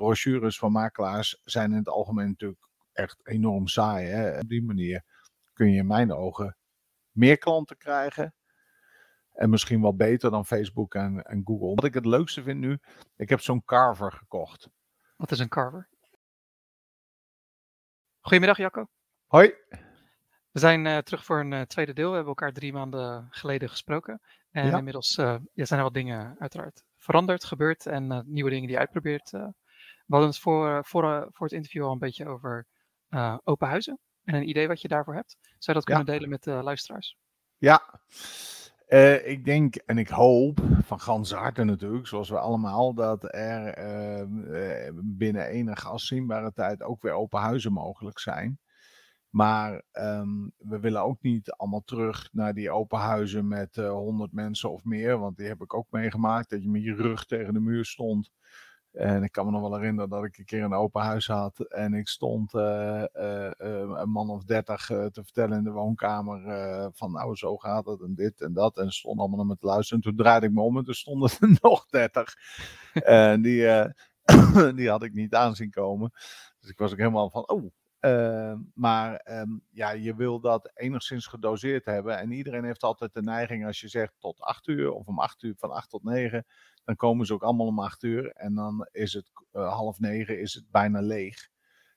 brochures van makelaars zijn in het algemeen natuurlijk echt enorm saai. Hè? Op die manier kun je in mijn ogen meer klanten krijgen. En misschien wel beter dan Facebook en, en Google. Wat ik het leukste vind nu, ik heb zo'n carver gekocht. Wat is een carver? Goedemiddag Jacco. Hoi. We zijn uh, terug voor een uh, tweede deel. We hebben elkaar drie maanden geleden gesproken. En ja. inmiddels uh, ja, zijn er wat dingen uiteraard veranderd, gebeurd en nieuwe dingen die je uitprobeert. We hadden het voor, voor, voor het interview al een beetje over open huizen. En een idee wat je daarvoor hebt. Zou je dat kunnen ja. delen met de luisteraars? Ja, uh, ik denk en ik hoop van ganse harte natuurlijk, zoals we allemaal, dat er uh, binnen enige afzienbare tijd ook weer open huizen mogelijk zijn. Maar um, we willen ook niet allemaal terug naar die open huizen met uh, 100 mensen of meer. Want die heb ik ook meegemaakt. Dat je met je rug tegen de muur stond. En ik kan me nog wel herinneren dat ik een keer een open huis had. En ik stond uh, uh, een man of dertig te vertellen in de woonkamer. van nou, zo gaat het en dit en dat. En ze stonden allemaal naar me te luisteren. En toen draaide ik me om en toen stonden er nog dertig. en die, die had ik niet aanzien komen. Dus ik was ook helemaal van, oh, uh, maar um, ja, je wil dat enigszins gedoseerd hebben. En iedereen heeft altijd de neiging, als je zegt tot 8 uur of om 8 uur, van 8 tot 9, dan komen ze ook allemaal om 8 uur. En dan is het uh, half 9, is het bijna leeg.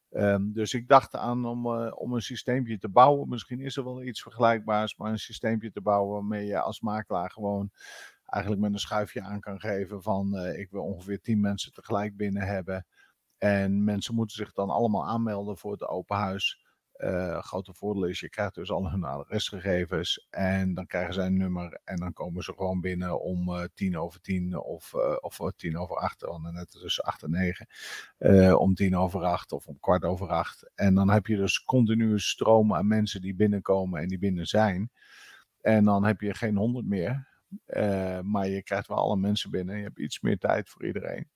Um, dus ik dacht aan om, uh, om een systeempje te bouwen. Misschien is er wel iets vergelijkbaars, maar een systeempje te bouwen waarmee je als makelaar gewoon eigenlijk met een schuifje aan kan geven van ik wil ongeveer 10 mensen tegelijk binnen hebben. En mensen moeten zich dan allemaal aanmelden voor het open huis. Uh, grote voordeel is, je krijgt dus al hun adresgegevens en dan krijgen zij een nummer en dan komen ze gewoon binnen om uh, tien over tien of, uh, of tien over acht, want net tussen acht en negen, om tien over acht of om kwart over acht. En dan heb je dus continue stromen aan mensen die binnenkomen en die binnen zijn. En dan heb je geen honderd meer, maar je krijgt wel alle mensen binnen. Je hebt iets meer tijd voor iedereen.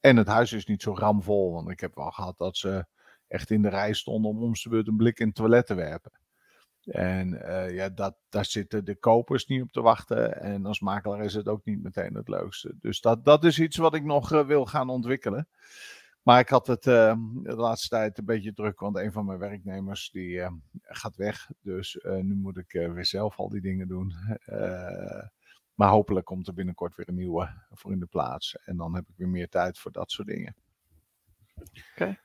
En het huis is niet zo ramvol, want ik heb wel gehad dat ze echt in de rij stonden om om de beurt een blik in het toilet te werpen. En uh, ja, dat, daar zitten de kopers niet op te wachten. En als makelaar is het ook niet meteen het leukste. Dus dat, dat is iets wat ik nog uh, wil gaan ontwikkelen. Maar ik had het uh, de laatste tijd een beetje druk, want een van mijn werknemers die gaat weg. Dus nu moet ik weer zelf al die dingen doen. Maar hopelijk komt er binnenkort weer een nieuwe voor in de plaats. En dan heb ik weer meer tijd voor dat soort dingen. Oké. Okay.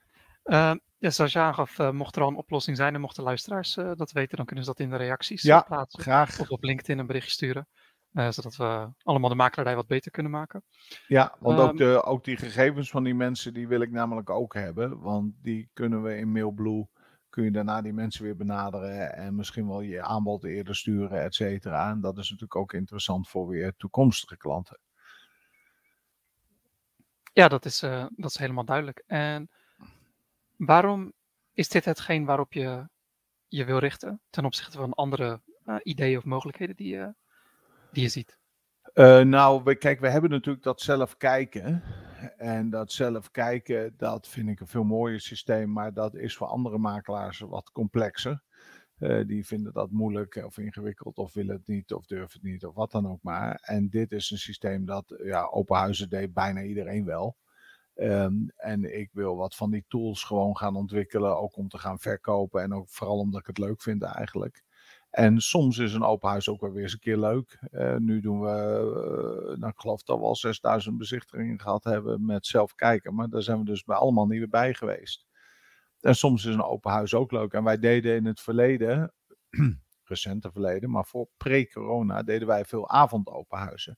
Uh, ja, zoals je aangaf, uh, mocht er al een oplossing zijn en mochten luisteraars uh, dat weten, dan kunnen ze dat in de reacties ja, plaatsen. graag. Of op LinkedIn een berichtje sturen. zodat we allemaal de makelaardij wat beter kunnen maken. Ja, want ook, de, ook die gegevens van die mensen, die wil ik namelijk ook hebben. Want die kunnen we in Mailblue kun je daarna die mensen weer benaderen en misschien wel je aanbod eerder sturen, et cetera. En dat is natuurlijk ook interessant voor weer toekomstige klanten. Ja, dat is, uh, dat is helemaal duidelijk. En waarom is dit hetgeen waarop je je wil richten ten opzichte van andere uh, ideeën of mogelijkheden die je, die je ziet? Uh, nou, we, kijk, we hebben natuurlijk dat zelf kijken. En dat zelf kijken, dat vind ik een veel mooier systeem, maar dat is voor andere makelaars wat complexer. Uh, die vinden dat moeilijk of ingewikkeld of willen het niet of durven het niet of wat dan ook maar. En dit is een systeem dat, ja, open huizen deed bijna iedereen wel. Um, en ik wil wat van die tools gewoon gaan ontwikkelen, ook om te gaan verkopen en ook vooral omdat ik het leuk vind eigenlijk. En soms is een open huis ook wel weer eens een keer leuk. Uh, nu doen we, uh, nou, ik geloof dat we al 6000 bezichtigingen gehad hebben met zelf kijken. Maar daar zijn we dus bij allemaal niet weer bij geweest. En soms is een open huis ook leuk. En wij deden in het verleden, recente verleden, maar voor pre-corona deden wij veel avondopenhuizen.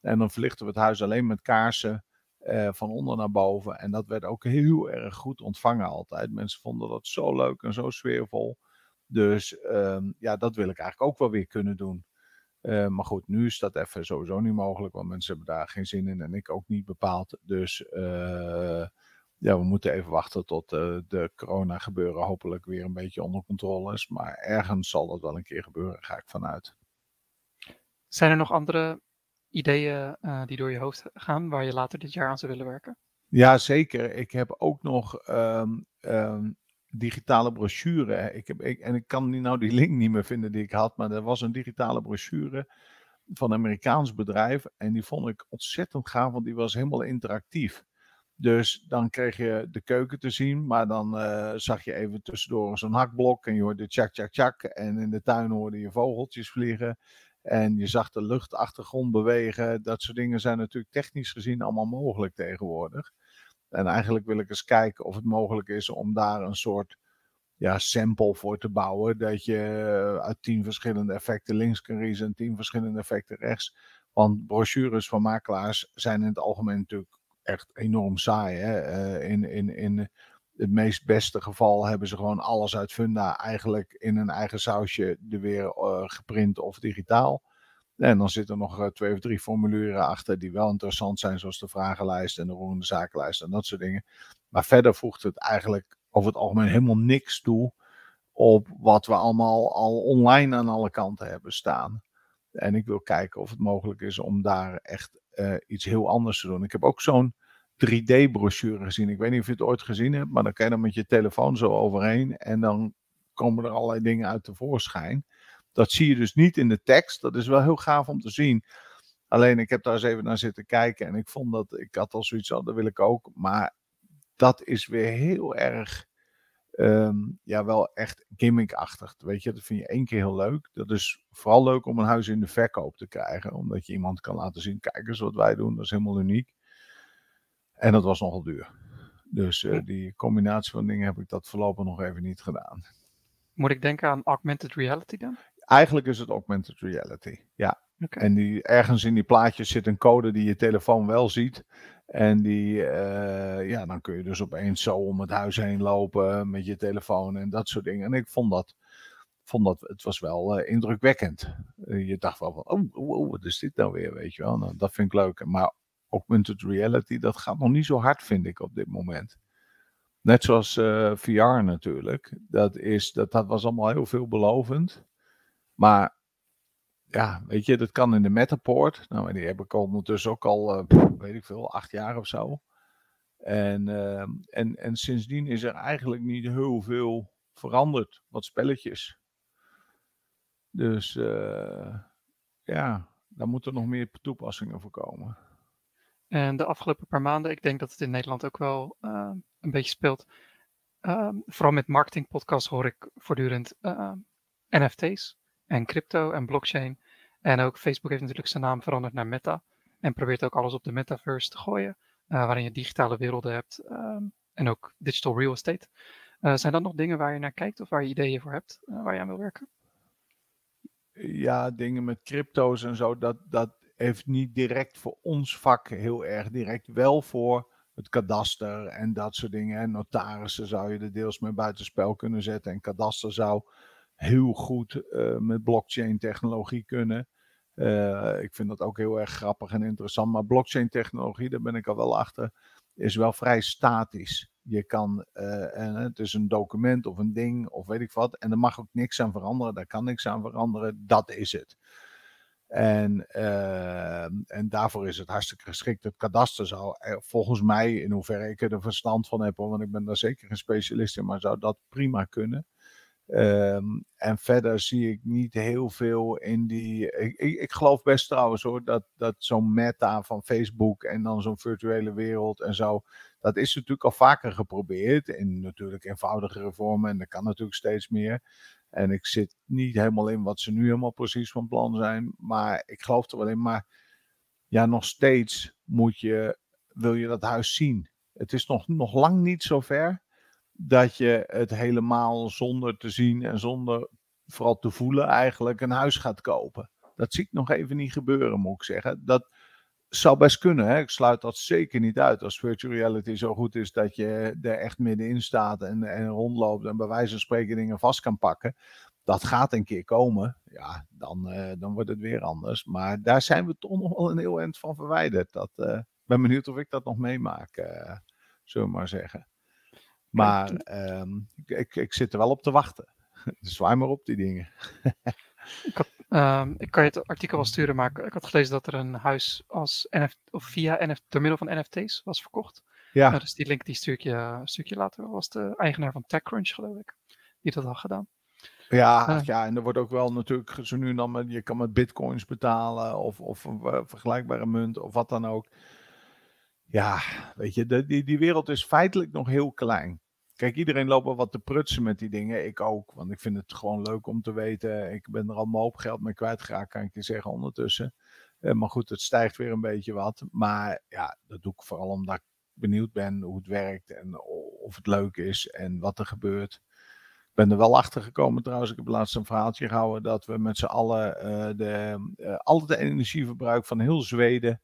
En dan verlichten we het huis alleen met kaarsen. Uh, van onder naar boven. En dat werd ook heel erg goed ontvangen altijd. Mensen vonden dat zo leuk en zo sfeervol. Dus um, ja, dat wil ik eigenlijk ook wel weer kunnen doen. Uh, maar goed, nu is dat even sowieso niet mogelijk, want mensen hebben daar geen zin in en ik ook niet bepaald. Dus uh, ja, we moeten even wachten tot uh, de corona gebeuren hopelijk weer een beetje onder controle is. Maar ergens zal dat wel een keer gebeuren, ga ik vanuit. Zijn er nog andere ideeën die door je hoofd gaan waar je later dit jaar aan zou willen werken? Ja, zeker. Ik heb ook nog um, um, digitale brochure. Ik heb, en ik kan nou die link niet meer vinden die ik had, maar er was een digitale brochure van een Amerikaans bedrijf. En die vond ik ontzettend gaaf, want die was helemaal interactief. Dus dan kreeg je de keuken te zien, maar dan uh, zag je even tussendoor zo'n hakblok en je hoorde tjak, tjak, tjak. En in de tuin hoorde je vogeltjes vliegen. En je zag de luchtachtergrond bewegen. Dat soort dingen zijn natuurlijk technisch gezien allemaal mogelijk tegenwoordig. En eigenlijk wil ik eens kijken of het mogelijk is om daar een soort ja, sample voor te bouwen. Dat je uit tien verschillende effecten links kan kiezen en tien verschillende effecten rechts. Want brochures van makelaars zijn in het algemeen natuurlijk echt enorm saai. Hè? Uh, in, in, in het meest beste geval hebben ze gewoon alles uit Funda eigenlijk in een eigen sausje er weer uh, geprint of digitaal. En dan zitten er nog uh, twee of drie formulieren achter die wel interessant zijn, zoals de vragenlijst en de roerende zakenlijst en dat soort dingen. Maar verder voegt het eigenlijk over het algemeen helemaal niks toe op wat we allemaal al online aan alle kanten hebben staan. En ik wil kijken of het mogelijk is om daar echt uh, iets heel anders te doen. Ik heb ook zo'n 3D-brochure gezien. Ik weet niet of je het ooit gezien hebt, maar dan kan je dan met je telefoon zo overheen en dan komen er allerlei dingen uit tevoorschijn. Dat zie je dus niet in de tekst. Dat is wel heel gaaf om te zien. Alleen ik heb daar eens even naar zitten kijken en ik vond dat ik had al zoiets al, dat wil ik ook. Maar dat is weer heel erg, um, ja, wel echt gimmickachtig. Weet je, dat vind je één keer heel leuk. Dat is vooral leuk om een huis in de verkoop te krijgen, omdat je iemand kan laten zien: kijk eens wat wij doen, dat is helemaal uniek. En dat was nogal duur. Dus uh, die combinatie van dingen heb ik dat voorlopig nog even niet gedaan. Moet ik denken aan augmented reality dan? Eigenlijk is het augmented reality, ja. Okay. En die, ergens in die plaatjes zit een code die je telefoon wel ziet. En die, uh, ja, dan kun je dus opeens zo om het huis heen lopen met je telefoon en dat soort dingen. En ik vond dat, vond dat het was wel uh, indrukwekkend. Uh, je dacht wel van, oh, oh, oh, wat is dit nou weer, weet je wel. Nou, dat vind ik leuk. Maar augmented reality, dat gaat nog niet zo hard, vind ik, op dit moment. Net zoals VR natuurlijk. Dat, is, dat, dat was allemaal heel veelbelovend. Maar ja, weet je, dat kan in de Metaport. Nou, die heb ik ondertussen ook al, uh, weet ik veel, acht jaar of zo. En, uh, en, en sindsdien is er eigenlijk niet heel veel veranderd. Wat spelletjes. Dus uh, ja, daar moeten nog meer toepassingen voor komen. En de afgelopen paar maanden, ik denk dat het in Nederland ook wel een beetje speelt. Ehm, vooral met marketingpodcasts hoor ik voortdurend NFT's en crypto en blockchain. En ook Facebook heeft natuurlijk zijn naam veranderd naar Meta. En probeert ook alles op de metaverse te gooien. Uh, waarin je digitale werelden hebt. Um, en ook digital real estate. Uh, zijn dat nog dingen waar je naar kijkt of waar je ideeën voor hebt? Uh, waar je aan wil werken? Ja, dingen met crypto's en zo. Dat, dat heeft niet direct voor ons vak heel erg direct. Wel voor het kadaster en dat soort dingen. En notarissen zou je er deels mee buitenspel kunnen zetten. En kadaster zou heel goed uh, met blockchain technologie kunnen. Uh, ik vind dat ook heel erg grappig en interessant. Maar blockchain technologie, daar ben ik al wel achter, is wel vrij statisch. Je kan, uh, en het is een document of een ding of weet ik wat. En er mag ook niks aan veranderen. Daar kan niks aan veranderen. Dat is het. En, uh, en daarvoor is het hartstikke geschikt. Het kadaster zou volgens mij, in hoeverre ik er verstand van heb, want ik ben daar zeker geen specialist in, maar zou dat prima kunnen. Um, en verder zie ik niet heel veel in die. Ik, ik, geloof best trouwens hoor, dat, dat zo'n meta van Facebook en dan zo'n virtuele wereld en zo. Dat is natuurlijk al vaker geprobeerd. In natuurlijk eenvoudigere vormen en dat kan natuurlijk steeds meer. En ik zit niet helemaal in wat ze nu helemaal precies van plan zijn. Maar ik geloof er wel in. Maar ja, nog steeds moet je, wil je dat huis zien. Het is nog, nog lang niet zo ver dat je het helemaal zonder te zien en zonder vooral te voelen eigenlijk een huis gaat kopen. Dat zie ik nog even niet gebeuren, moet ik zeggen. Dat zou best kunnen. Hè? Ik sluit dat zeker niet uit. Als virtual reality zo goed is dat je er echt middenin staat en, en rondloopt en bij wijze van spreken dingen vast kan pakken. Dat gaat een keer komen. Ja, dan, uh, dan wordt het weer anders. Maar daar zijn we toch nog wel een heel eind van verwijderd. Dat, uh, ben benieuwd of ik dat nog meemaak, uh, zullen we maar zeggen. Maar um, ik, ik zit er wel op te wachten. Zwaai maar op die dingen. ik, had, um, ik kan je het artikel wel sturen, maar ik had gelezen dat er een huis als NFT, of via NFT, door middel van NFT's was verkocht. Ja. Nou, dus die link die stuur ik je, stuur je later. was de eigenaar van TechCrunch, geloof ik, die dat had gedaan. Ja, uh, ja, en er wordt ook wel natuurlijk zo nu en dan, met, je kan met bitcoins betalen of, of een vergelijkbare munt of wat dan ook. Ja, weet je, de, die, wereld is feitelijk nog heel klein. Kijk, iedereen loopt wel wat te prutsen met die dingen. Ik ook, want ik vind het gewoon leuk om te weten. Ik ben er al een hoop geld mee kwijtgeraakt, kan ik je zeggen, ondertussen. Uh, maar goed, het stijgt weer een beetje wat. Maar ja, dat doe ik vooral omdat ik benieuwd ben hoe het werkt en of het leuk is en wat er gebeurt. Ik ben er wel achter gekomen trouwens. Ik heb laatst een verhaaltje gehouden dat we met z'n allen uh, de, uh, al het energieverbruik van heel Zweden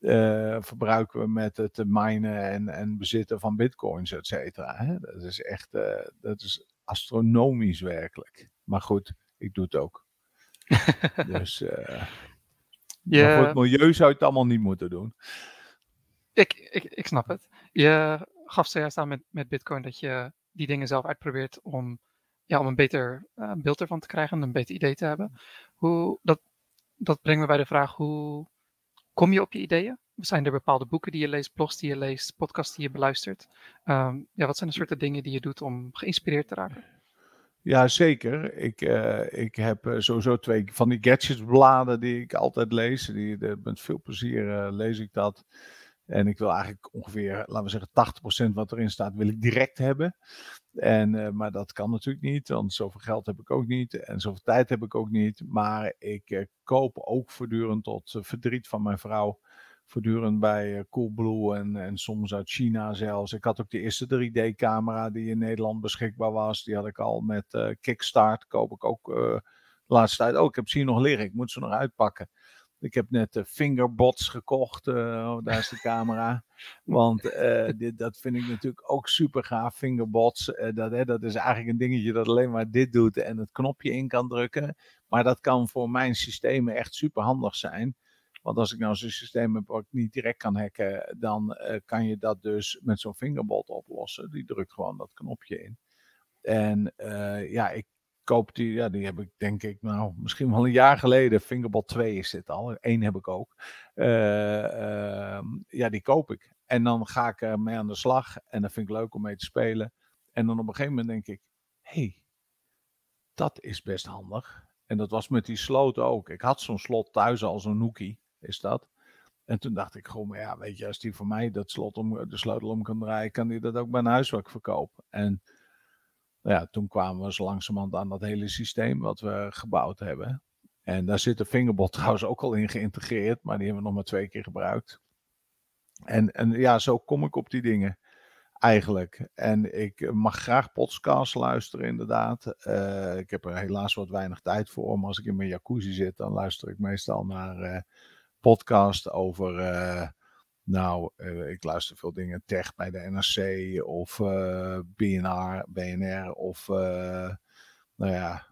uh, verbruiken we met het minen en, en bezitten van bitcoins, et cetera. Dat is echt, uh, dat is astronomisch werkelijk. Maar goed, ik doe het ook. dus uh, ja. voor het milieu zou je het allemaal niet moeten doen. Ik, ik, ik snap het. Je gaf zojuist aan met, met bitcoin dat je die dingen zelf uitprobeert om, ja, om een beter beeld ervan te krijgen, een beter idee te hebben. Hoe, dat, dat brengt me bij de vraag, hoe Kom je op je ideeën? Zijn er bepaalde boeken die je leest, blogs die je leest, podcasts die je beluistert? Um, ja, wat zijn de soorten dingen die je doet om geïnspireerd te raken? Ja, zeker. Ik, uh, ik heb uh, sowieso twee van die gadgetsbladen die ik altijd lees. Die, de, met veel plezier uh, lees ik dat. En ik wil eigenlijk ongeveer, laten we zeggen, 80% wat erin staat, wil ik direct hebben. En, uh, maar dat kan natuurlijk niet, want zoveel geld heb ik ook niet en zoveel tijd heb ik ook niet. Maar ik uh, koop ook voortdurend tot uh, verdriet van mijn vrouw. Voortdurend bij Coolblue en, en soms uit China zelfs. Ik had ook de eerste 3D-camera die in Nederland beschikbaar was. Die had ik al met Kickstart. Koop ik ook de laatste tijd. Oh, ik heb ze hier nog liggen. Ik moet ze nog uitpakken. Ik heb net de fingerbots gekocht. Uh, daar is de camera. Want uh, dit, dat vind ik natuurlijk ook super gaaf. Fingerbots. Uh, dat, hè, dat is eigenlijk een dingetje dat alleen maar dit doet en het knopje in kan drukken. Maar dat kan voor mijn systemen echt super handig zijn. Want als ik nou zo'n systeem heb waar ik niet direct kan hacken, dan kan je dat dus met zo'n fingerbot oplossen. Die drukt gewoon dat knopje in. En ja, ik koop die, ja, die heb ik denk ik, nou, misschien wel een jaar geleden. Fingerbot 2 is dit al. Eén heb ik ook. Uh, uh, ja, die koop ik. En dan ga ik ermee aan de slag. En dat vind ik leuk om mee te spelen. En dan op een gegeven moment denk ik, hey, dat is best handig. En dat was met die sloot ook. Ik had zo'n slot thuis al, zo'n Nookie, is dat. En toen dacht ik gewoon, ja, weet je, als die voor mij dat slot om, de sleutel om kan draaien, kan die dat ook bij een huiswerk verkopen. En nou ja, toen kwamen we zo langzamerhand aan dat hele systeem wat we gebouwd hebben. En daar zit de Fingerbot trouwens ook al in geïntegreerd, maar die hebben we nog maar twee keer gebruikt. En, en ja, zo kom ik op die dingen eigenlijk. En ik mag graag podcasts luisteren, inderdaad. Uh, ik heb er helaas wat weinig tijd voor, maar als ik in mijn jacuzzi zit, dan luister ik meestal naar uh, podcasts over uh, nou, uh, ik luister veel dingen tech bij de NRC of eh, BNR, BNR of uh, nou ja,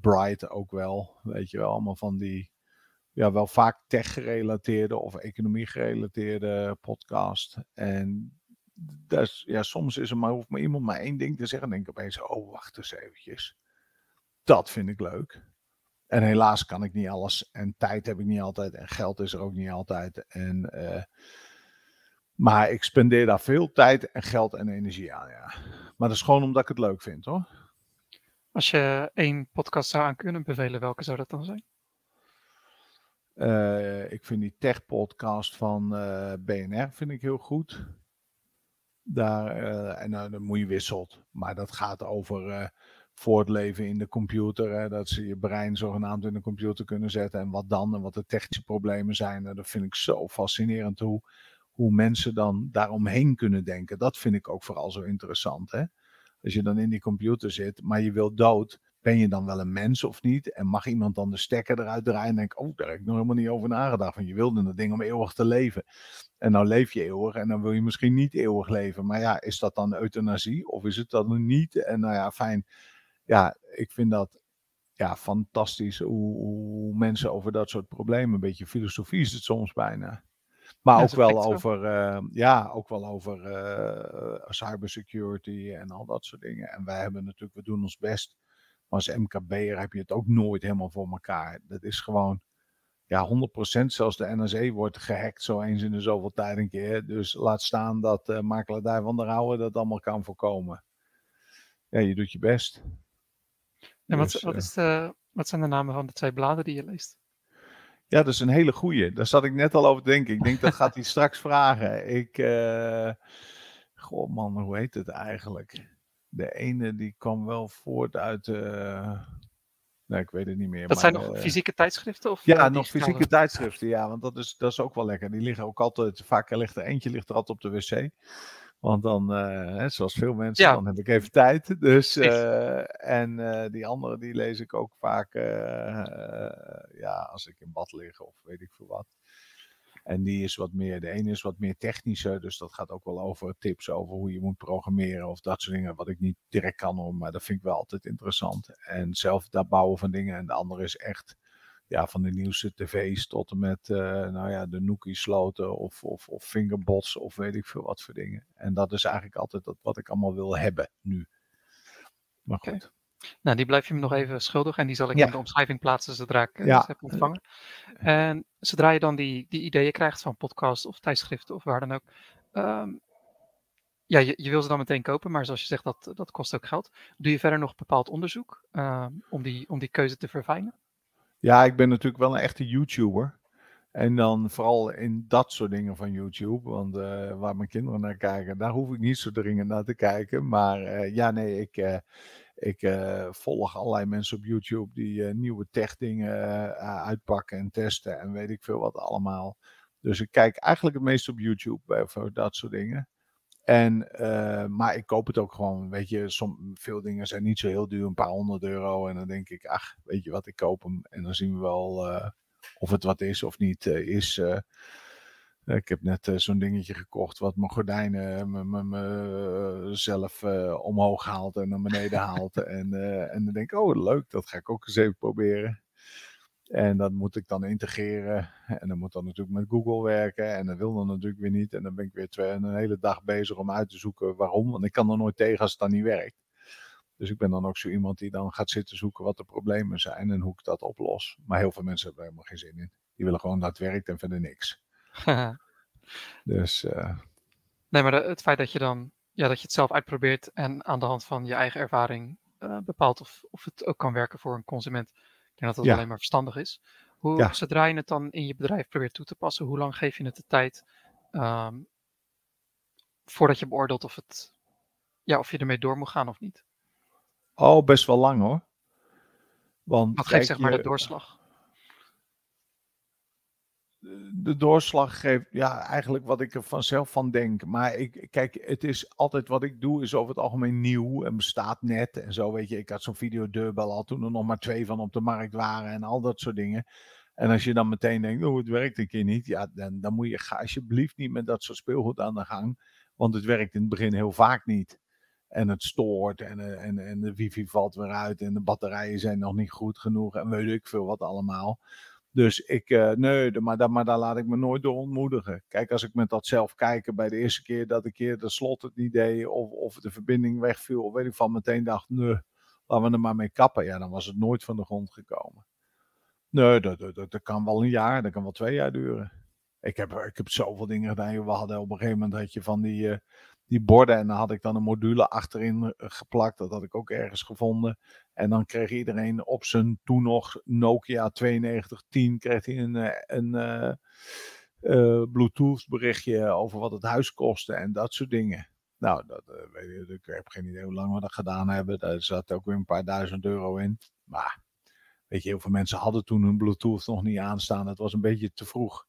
Bright ook wel. Weet je wel, allemaal van die ja, wel vaak tech gerelateerde of economie gerelateerde podcast. En dus, ja, soms is er maar, hoeft maar iemand maar één ding te zeggen. Dan denk ik opeens, oh wacht eens eventjes. Dat vind ik leuk. En helaas kan ik niet alles. En tijd heb ik niet altijd. En geld is er ook niet altijd. En maar ik spendeer daar veel tijd en geld en energie aan, ja. Maar dat is gewoon omdat ik het leuk vind, hoor. Als je één podcast zou aan kunnen bevelen, welke zou dat dan zijn? Uh, ik vind die tech-podcast van uh, eh, BNR vind ik heel goed. Daar, uh, en nou, dan moet je wisselt. Maar dat gaat over voortleven in de computer. Hè, dat ze je brein zogenaamd in de computer kunnen zetten. En wat dan en wat de technische problemen zijn. dat vind ik zo fascinerend hoe hoe mensen dan daaromheen kunnen denken. Dat vind ik ook vooral zo interessant. Hè? Als je dan in die computer zit, maar je wilt dood, ben je dan wel een mens of niet? En mag iemand dan de stekker eruit draaien en denk, oh, daar heb ik nog helemaal niet over nagedacht. Want je wilde dat ding om eeuwig te leven. En nou leef je eeuwig en dan wil je misschien niet eeuwig leven. Maar ja, is dat dan euthanasie of is het dan niet? En nou ja, fijn. Ja, ik vind dat ja, fantastisch hoe, hoe mensen over dat soort problemen, een beetje filosofie is het soms bijna. Maar ook, wel over, uh, ja, ook wel over uh, cybersecurity en al dat soort dingen. En wij hebben natuurlijk, we doen ons best. Maar als MKB'er heb je het ook nooit helemaal voor elkaar. Dat is gewoon, ja, 100% zelfs de NSE wordt gehackt zo eens in de zoveel tijd een keer. Dus laat staan dat uh, makelaardij van der Rauwe dat allemaal kan voorkomen. Ja, je doet je best. En wat, dus, wat, is de, wat zijn de namen van de twee bladen die je leest? Ja, dat is een hele goeie. Daar zat ik net al over te denken. Ik denk dat gaat hij straks vragen. Ik, uh... goh man, hoe heet het eigenlijk? De ene die kwam wel voort uit... Uh... Nee, ik weet het niet meer. Dat zijn nog fysieke tijdschriften? Of ja, nog fysieke tijdschriften, ja. Want dat is, dat is ook wel lekker. Die liggen ook altijd, vaak ligt er eentje ligt er altijd op de wc. Want dan, uh, zoals veel mensen, dan heb ik even tijd. Dus, uh, en uh, die andere die lees ik ook vaak ja, als ik in bad lig of weet ik veel wat. En die is wat meer, de ene is wat meer technischer, dus dat gaat ook wel over tips over hoe je moet programmeren of dat soort dingen, wat ik niet direct kan, maar dat vind ik wel altijd interessant. En zelf dat bouwen van dingen. En de andere is echt ja, van de nieuwste tv's tot en met uh, nou ja, de Nookie sloten of, of, of fingerbots of weet ik veel wat voor dingen. En dat is eigenlijk altijd dat wat ik allemaal wil hebben nu. Maar goed. Nou, die blijf je me nog even schuldig en die zal ik in de omschrijving plaatsen zodra ik ja. het heb ontvangen. En zodra je dan die, die ideeën krijgt van podcasts of tijdschriften of waar dan ook, um, ja, je, je, wil ze dan meteen kopen, maar zoals je zegt, dat, dat kost ook geld. Doe je verder nog bepaald onderzoek um, om, die, om die keuze te verfijnen? Ja, ik ben natuurlijk wel een echte YouTuber. En dan vooral in dat soort dingen van YouTube. Want uh, waar mijn kinderen naar kijken, daar hoef ik niet zo dringend naar te kijken. Maar uh, ja, nee, ik, uh, ik volg allerlei mensen op YouTube die nieuwe tech dingen uitpakken en testen en weet ik veel wat allemaal. Dus ik kijk eigenlijk het meest op YouTube voor dat soort dingen. En, uh, maar ik koop het ook gewoon. Weet je, som, veel dingen zijn niet zo heel duur, een paar honderd euro. En dan denk ik, ach, weet je wat, ik koop hem. En dan zien we wel uh, of het wat is of niet uh, is. ik heb net zo'n dingetje gekocht wat mijn gordijnen zelf omhoog haalt en naar beneden haalt. en, en dan denk ik, oh leuk, dat ga ik ook eens even proberen. En dat moet ik dan integreren. En dan moet dan natuurlijk met Google werken. En dat wil dan natuurlijk weer niet. En dan ben ik weer twee, een hele dag bezig om uit te zoeken waarom. Want ik kan er nooit tegen als het dan niet werkt. Dus ik ben dan ook zo iemand die dan gaat zitten zoeken wat de problemen zijn en hoe ik dat oplos. Maar heel veel mensen hebben er helemaal geen zin in. Die willen gewoon dat het werkt en verder niks. dus. Uh... Nee, maar het feit dat je dan ja, dat je het zelf uitprobeert en aan de hand van je eigen ervaring uh, bepaalt of, of het ook kan werken voor een consument denk dat dat alleen maar verstandig is. Hoe, Zodra je het dan in je bedrijf probeert toe te passen, hoe lang geef je het de tijd um, voordat je beoordeelt of, het, ja, of je ermee door moet gaan of niet? Oh, best wel lang hoor. Want, Wat geeft zeg maar de doorslag? De doorslag geeft, ja, eigenlijk wat ik er vanzelf van denk. Maar ik, kijk, het is altijd wat ik doe, is over het algemeen nieuw en bestaat net en zo. Weet je, ik had zo'n videodeurbel al toen er nog maar twee van op de markt waren en al dat soort dingen. En als je dan meteen denkt, oh, het werkt een keer niet, ja, dan, dan moet je ga alsjeblieft niet met dat soort speelgoed aan de gang. Want het werkt in het begin heel vaak niet. En het stoort en, en, en de wifi valt weer uit en de batterijen zijn nog niet goed genoeg en weet ik veel wat allemaal. Dus ik, uh, nee, maar, daar, maar daar laat ik me nooit door ontmoedigen. Kijk, als ik met dat zelf kijken bij de eerste keer dat ik keer de slot het niet deed of, of de verbinding wegviel, of weet ik van, meteen dacht, nee, laten we er maar mee kappen. Ja, dan was het nooit van de grond gekomen. Nee, dat, dat, dat, kan wel een jaar, dat kan wel twee jaar duren. Ik heb, ik heb zoveel dingen gedaan. We hadden op een gegeven moment had je van die, uh, die borden en dan had ik dan een module achterin eh, geplakt. Dat had ik ook ergens gevonden. En dan kreeg iedereen op zijn toen nog Nokia 9210 kreeg hij een, eh, een, uh, Bluetooth berichtje over wat het huis kostte en dat soort dingen. Nou, dat, weet je, ik heb geen idee hoe lang we dat gedaan hebben. Daar zat ook weer een paar duizend euro in. Maar weet je, heel veel mensen hadden toen hun Bluetooth nog niet aanstaan. Het was een beetje te vroeg.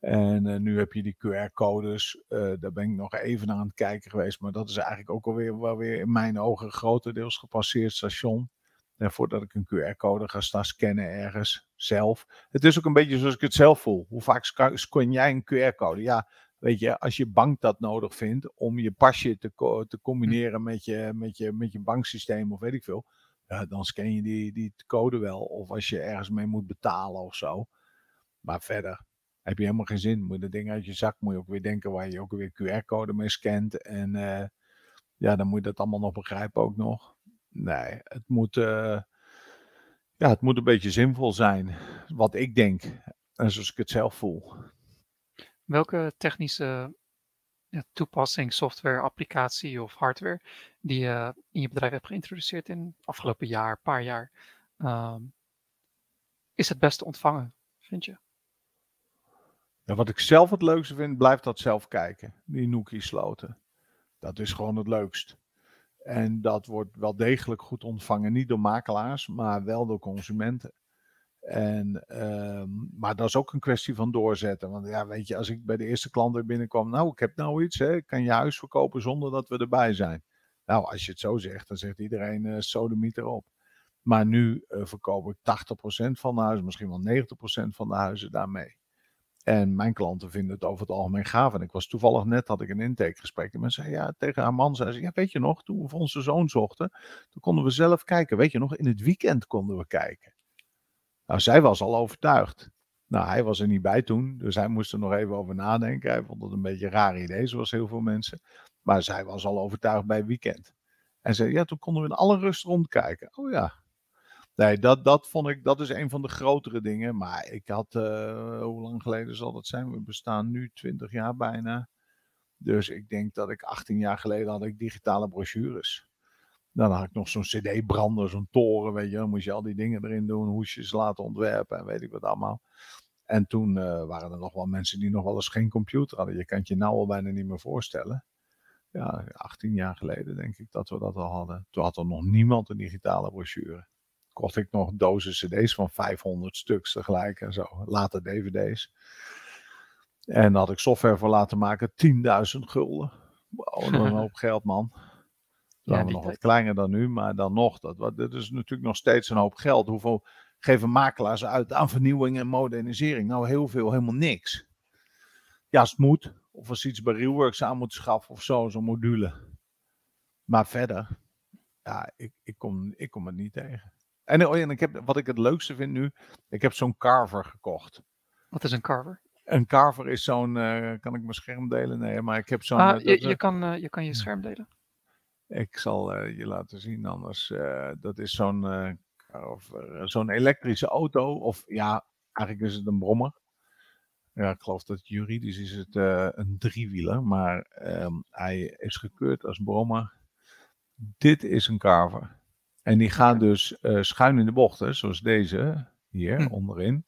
En uh, nu heb je die QR-codes. Uh, daar ben ik nog even naar aan het kijken geweest. Maar dat is eigenlijk ook alweer wel weer in mijn ogen grotendeels gepasseerd station. En voordat ik een QR-code ga staan scannen ergens zelf. Het is ook een beetje zoals ik het zelf voel. Hoe vaak scan jij een QR-code? Ja, weet je, als je bank dat nodig vindt om je pasje te, co te combineren met je, met, je, met je banksysteem of weet ik veel. Ja, dan scan je die, die code wel. Of als je ergens mee moet betalen of zo. Maar verder, heb je helemaal geen zin. Moet je ding uit je zak, moet je ook weer denken waar je ook weer QR-code mee scant. En uh, ja, dan moet je dat allemaal nog begrijpen ook nog. Nee, het moet, uh, ja, het moet een beetje zinvol zijn. Wat ik denk. En zoals ik het zelf voel. Welke technische ja, toepassing, software, applicatie of hardware die je in je bedrijf hebt geïntroduceerd in het afgelopen jaar, paar jaar, um, is het beste ontvangen vind je? Wat ik zelf het leukste vind, blijft dat zelf kijken. Die Nookie sloten. Dat is gewoon het leukst. En dat wordt wel degelijk goed ontvangen. Niet door makelaars, maar wel door consumenten. En, ehm, maar dat is ook een kwestie van doorzetten. Want ja, weet je, als ik bij de eerste klant weer binnenkwam, nou, ik heb nou iets, hè, kan je huis verkopen zonder dat we erbij zijn. Nou, als je het zo zegt, dan zegt iedereen uh, sodemiet erop. Maar nu uh, verkoop ik 80% van de huizen, misschien wel 90% van de huizen daarmee. En mijn klanten vinden het over het algemeen gaaf. En ik was toevallig net, had ik een intakegesprek. En men zei, ja, tegen haar man zei ze, ja, weet je nog, toen we voor onze zoon zochten, toen konden we zelf kijken. Weet je nog, in het weekend konden we kijken. Nou, zij was al overtuigd. Nou, hij was er niet bij toen, dus hij moest er nog even over nadenken. Hij vond het een beetje een raar idee, zoals heel veel mensen. Maar zij was al overtuigd bij weekend. En zei, ja, toen konden we in alle rust rondkijken. Oh ja. Nee, dat, dat vond ik, dat is een van de grotere dingen. Maar ik had, uh, hoe lang geleden zal dat zijn? We bestaan nu 20 jaar bijna. Dus ik denk dat ik 18 jaar geleden had ik digitale brochures. Dan had ik nog zo'n cd-brander, zo'n toren, weet je. Dan moest je al die dingen erin doen, hoesjes laten ontwerpen en weet ik wat allemaal. En toen uh, waren er nog wel mensen die nog wel eens geen computer hadden. Je kan het je nou al bijna niet meer voorstellen. Ja, 18 jaar geleden denk ik dat we dat al hadden. Toen had er nog niemand een digitale brochure. Kocht ik nog dozen cd's van 500 stuks tegelijk en zo. Later dvd's. En daar had ik software voor laten maken. 10.000 gulden. Wow, dat was een hoop geld man. Dan ja, we nog wat kleiner dan nu, maar dan nog. Dat, dat is natuurlijk nog steeds een hoop geld. Hoeveel geven makelaars uit aan vernieuwing en modernisering? Nou, heel veel, helemaal niks. Ja, als het moet. Of als iets bij Reworks aan moet schaffen of zo, zo'n module. Maar verder, ja, ik, ik, kom, ik kom het niet tegen. En, oh ja, en ik heb, wat ik het leukste vind nu, ik heb zo'n carver gekocht. Wat is een carver? Een carver is zo'n, uh, kan ik mijn scherm delen? Nee, maar ik heb zo'n... Ah, je, je, kan, je kan je scherm delen. Ik zal je laten zien anders. dat is zo'n zo'n elektrische auto. Of ja, eigenlijk is het een brommer. Ja, ik geloof dat juridisch is het een driewieler. Maar um, hij is gekeurd als brommer. Dit is een carver. En die gaat dus uh, schuin in de bochten, zoals deze hier hm. onderin.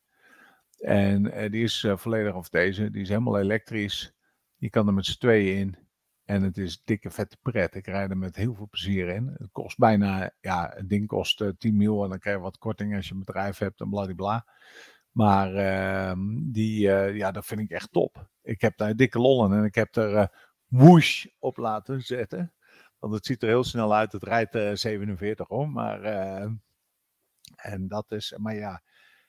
En uh, die is uh, volledig, of deze, die is helemaal elektrisch. Je kan er met z'n tweeën in. En het is dikke vette pret. Ik rijd er met heel veel plezier in. Het kost bijna, ja, het ding kost 10 mil en dan krijg je wat korting als je een bedrijf hebt en bladibla. Maar ehm, die, ja, dat vind ik echt top. Ik heb daar dikke lollen en ik heb er whoosh op laten zetten. Want het ziet er heel snel uit. Het rijdt uh, 47 om. Maar, uh, en dat is, maar ja,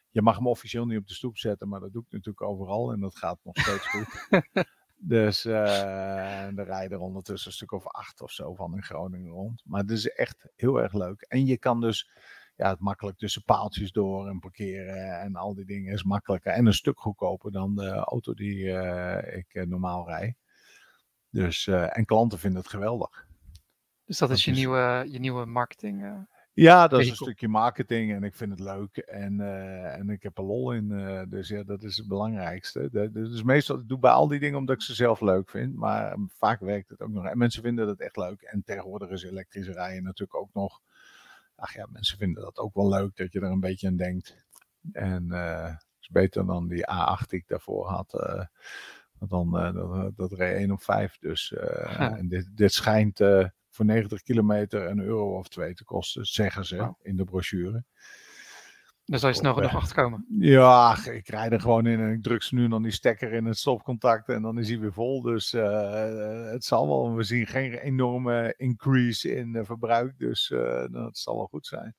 je mag hem officieel niet op de stoep zetten. Maar dat doe ik natuurlijk overal. En dat gaat nog steeds goed. dus uh, er rijden er ondertussen een stuk of acht of zo van in Groningen rond. Maar het is echt heel erg leuk. En je kan dus ja, het makkelijk tussen paaltjes door en parkeren en al die dingen is makkelijker. En een stuk goedkoper dan de auto die uh, ik normaal rijd. Dus, uh, en klanten vinden het geweldig. Dus dat, is je, Nieuwe, je nieuwe marketing? Uh, ja, dat is een stukje marketing en ik vind het leuk en, uh, en ik heb er lol in. Uh, dus ja, dat is het belangrijkste. Dat, dus meestal ik doe bij al die dingen omdat ik ze zelf leuk vind, maar vaak werkt het ook nog. En mensen vinden dat echt leuk. En tegenwoordig is elektrische rijden natuurlijk ook nog. Ach ja, mensen vinden dat ook wel leuk dat je er een beetje aan denkt. En het is beter dan die A8 die ik daarvoor had. dan, dat, dat reed 1 op 5. Dus en dit, dit schijnt voor 90 kilometer een euro of twee te kosten, zeggen ze in de brochure. Dan zal je snel genoeg achterkomen. Ja, ik rijd er gewoon in en ik druk ze nu dan die stekker in het stopcontact en dan is hij weer vol. Dus uh, het zal wel, we zien geen enorme increase in verbruik, dus uh, dat zal wel goed zijn.